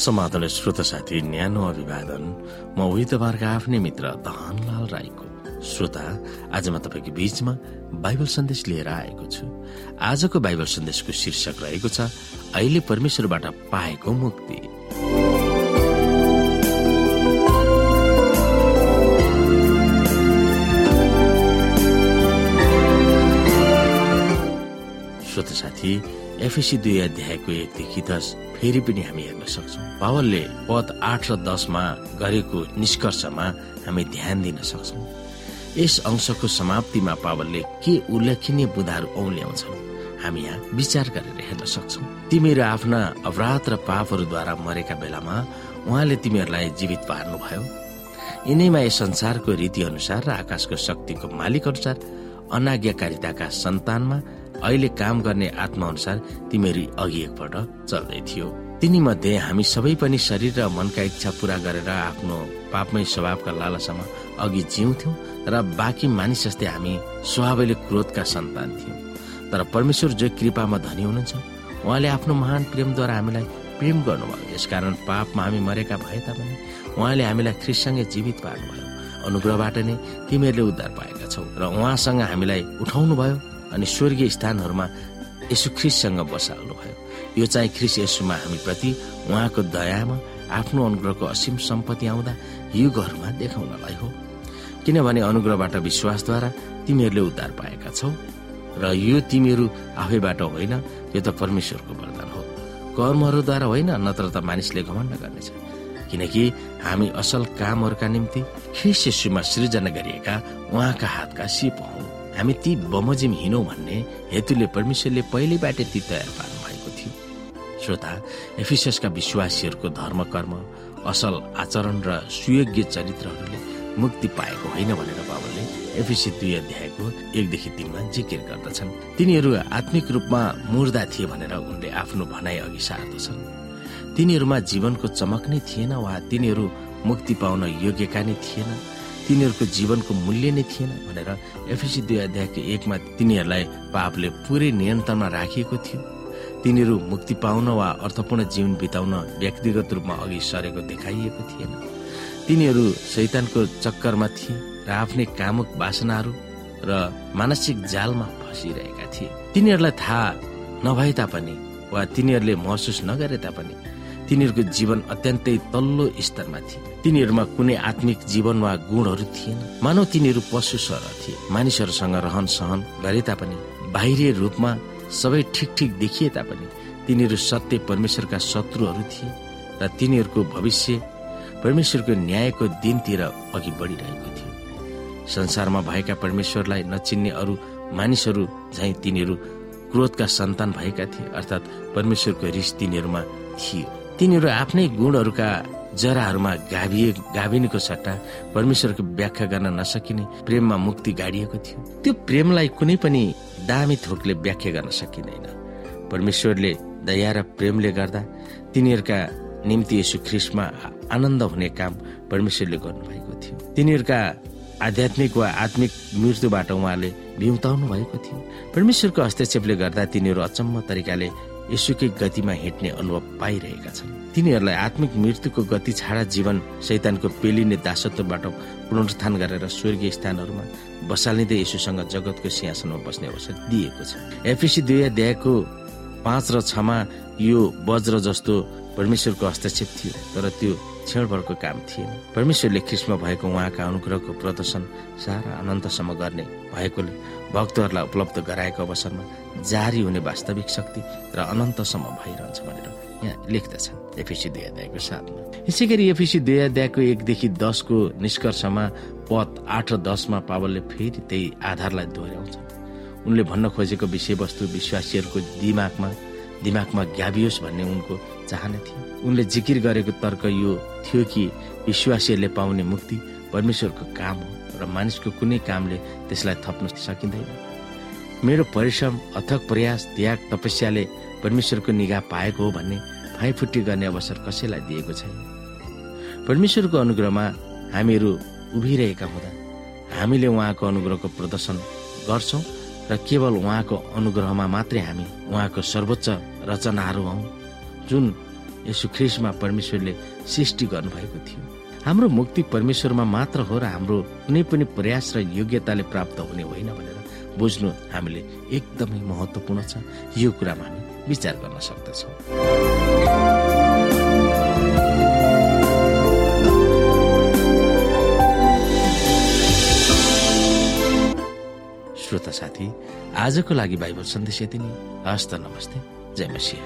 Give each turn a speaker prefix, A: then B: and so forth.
A: समाधान श्रोत साथी न्यानो अभिवादन म उही तपाईँहरूको आफ्नै मित्र धनलाल राईको। श्रोता आज म तपाईँको बीचमा बाइबल सन्देश लिएर आएको छु। आजको बाइबल सन्देशको शीर्षक रहेको छ अहिले परमेश्वरबाट पाएको मुक्ति। श्रोत साथी एफएसी दुई अध्यायको एकदेखि दस फेरि पनि हामी हेर्न सक्छौँ। पावलले पद आठ र दसमा गरेको निष्कर्षमा हामी ध्यान दिन सक्छौँ। यस अंशको समाप्तिमा पावलले के उल्लेखनीय बुधाहरू औल्याउँछन् हामी यहाँ विचार गरेर हेर्न सक्छौँ। तिमीहरू आफ्ना अपराध र पापहरूद्वारा मरेका बेलामा उहाँले तिमीहरूलाई जीवित पार्नुभयो। यिनैमा यस संसारको रीति अनुसार र आकाशको शक्तिको मालिक अनुसार अनाज्ञाकारिताका सन्तानमा अहिले काम गर्ने आत्मा अनुसार तिमीहरू अघि एकपल्ट चल्दै थियो। तिनी मध्ये हामी सबै पनि शरीर र मनका इच्छा पूरा गरेर आफ्नो पापमय स्वभावका लालसामा अघि जिउँथ्यौँ र बाँकी मानिस जस्तै हामी स्वभावले क्रोधका सन्तान थियौँ। तर परमेश्वर जो कृपामा धनी हुनुहुन्छ उहाँले आफ्नो महान प्रेमद्वारा हामीलाई प्रेम गर्नुभयो। यसकारण पापमा हामी मरेका भए तापनि उहाँले हामीलाई ख्रिससँगै जीवित पार्नुभयो। अनुग्रहबाट नै तिमीहरूले उद्धार पाएका छौ र उहाँसँग हामीलाई उठाउनु भयो अनि स्वर्गीय स्थानहरूमा यसु ख्रिससँग बसाल्नुभयो। यो चाहिँ ख्रिस यसुमा हामीप्रति उहाँको दयामा आफ्नो अनुग्रहको असीम सम्पत्ति आउँदा युगहरूमा देखाउनलाई हो। किनभने अनुग्रहबाट विश्वासद्वारा तिमीहरूले उद्धार पाएका छौ र यो तिमीहरू आफैबाट होइन यो त परमेश्वरको वरदान हो। कर्महरूद्वारा होइन नत्र त मानिसले घमण्ड गर्नेछ। किनकि हामी असल कामहरूका निम्ति ख्रिस यसुमा सृजना गरिएका उहाँका हातका सिप हौ। हामी ती बमोजिम हिँडौँ भन्ने हेतुले परमेश्वरले पहिलेबाटै ती तयार पार्नु भएको थियो। श्रोता एफिसका विश्वासीहरूको धर्म कर्म असल आचरण र सुयोग्य चरित्रहरूले मुक्ति पाएको होइन भनेर बाबाले एफिसी दुई अध्यायको एकदेखि तिनमा जिकिर गर्दछन्। तिनीहरू आत्मिक रूपमा मुर्दा थिए भनेर उनले आफ्नो भनाइ अघि सार्दछन् तिनीहरूमा जीवनको चमक नै थिएन वा तिनीहरू मुक्ति पाउन योग्यका नै थिएन। तिनीहरूको जीवनको मूल्य नै थिएन भनेर एफएसी दुई अध्यायको एकमा तिनीहरूलाई पापले पुरै नियन्त्रणमा राखिएको थियो। तिनीहरू मुक्ति पाउन वा अर्थपूर्ण जीवन बिताउन व्यक्तिगत रूपमा अघि सरेको देखाइएको थिएन। तिनीहरू शैतानको चक्करमा थिए र आफ्नै कामुक वासनाहरू र मानसिक जालमा फसिरहेका थिए। तिनीहरूलाई थाहा नभए तापनि वा तिनीहरूले महसुस नगरे तापनि तिनीहरूको जीवन अत्यन्तै तल्लो स्तरमा थिए तिनीहरूमा कुनै आत्मिक जीवन वा गुणहरू थिएन। मानव तिनीहरू पशु सर थिए। मानिसहरूसँग रहन सहन गरे तापनि बाहिरी रूपमा सबै ठिक ठिक देखिए तापनि तिनीहरू सत्य परमेश्वरका शत्रुहरू थिए र तिनीहरूको भविष्य परमेश्वरको न्यायको दिनतिर अघि बढिरहेको थियो। संसारमा भएका परमेश्वरलाई नचिन्ने अरू मानिसहरू झै तिनीहरू क्रोधका सन्तान भएका थिए। अर्थात् परमेश्वरको रिस तिनीहरूमा थियो। तिनीहरू आफ्नै गुणहरूका जराहरूमा गाभिए गाभिनेको सट्टा परमेश्वरको व्याख्या गर्न नसकिने प्रेममा मुक्ति गाडिएको थियो। त्यो प्रेमलाई कुनै पनि दामी थोकले व्याख्या गर्न सकिँदैन। परमेश्वरले दया र प्रेमले गर्दा तिनीहरूका निम्ति यसो ख्रिस्टमा आनन्द हुने काम परमेश्वरले गर्नुभएको थियो। तिनीहरूका आध्यात्मिक वा आत्मिक मृत्युबाट उहाँले बिउताउनु भएको थियो। परमेश्वरको हस्तक्षेपले गर्दा तिनीहरू अचम्म तरिकाले यसुकै गतिमा हिँड्ने अनुभव पाइरहेका छन्। तिनीहरूलाई आत्मिक मृत्युको गति छाडा जीवन शैतानको पेलिने दासत्वबाट पुनरुत्थान गरेर स्वर्गीय स्थानहरूमा बसालिँदै यसुसँग जगतको सिंहासनमा बस्ने अवसर दिएको छ। एफिसी दुई अध्यायको पाँच र छमा यो वज्र जस्तो परमेश्वरको हस्तक्षेप थियो तर त्यो क्षणभरको काम थिएन। परमेश्वरले ख्रिस्टमा भएको उहाँका अनुग्रहको प्रदर्शन सारा अनन्तसम्म गर्ने भएकोले भक्तहरूलाई उपलब्ध गराएको अवसरमा जारी हुने वास्तविक शक्ति र अनन्तसम्म भइरहन्छ भनेर यहाँ लेख्दछन्। एफिसी दुई अध्यायको साथमा यसै गरी एफिसी दुई अध्यायको एकदेखि दसको निष्कर्षमा पद आठ र दसमा पावलले फेरि त्यही आधारलाई दोहोऱ्याउँछ उनले भन्न खोजेको विषयवस्तु विश्वासीहरूको दिमागमा दिमागमा ग्याबियोस् भन्ने उनको चाहना थियो। उनले जिकिर गरेको तर्क यो थियो कि विश्वासीहरूले पाउने मुक्ति परमेश्वरको काम हो र मानिसको कुनै कामले त्यसलाई थप्न सकिँदैन। मेरो परिश्रम अथक प्रयास त्याग तपस्याले परमेश्वरको निगाह पाएको हो भन्ने फाइफुट्टी गर्ने अवसर कसैलाई दिएको छैन। परमेश्वरको अनुग्रहमा हामीहरू उभिरहेका हुँदा हामीले उहाँको अनुग्रहको प्रदर्शन गर्छौँ र केवल उहाँको अनुग्रहमा मात्रै हामी उहाँको सर्वोच्च रचनाहरू हौ जुन यसो ख्रिसमा परमेश्वरले सृष्टि गर्नुभएको थियो। हाम्रो मुक्ति परमेश्वरमा मात्र हो र हाम्रो कुनै पनि प्रयास र योग्यताले प्राप्त हुने होइन भनेर बुझ्नु हामीले एकदमै महत्वपूर्ण छ। यो कुरामा हामी विचार गर्न सक्दछौँ। श्रोता साथी आजको लागि बाइबल सन्देश यति नै। हस्त नमस्ते। 怎么写。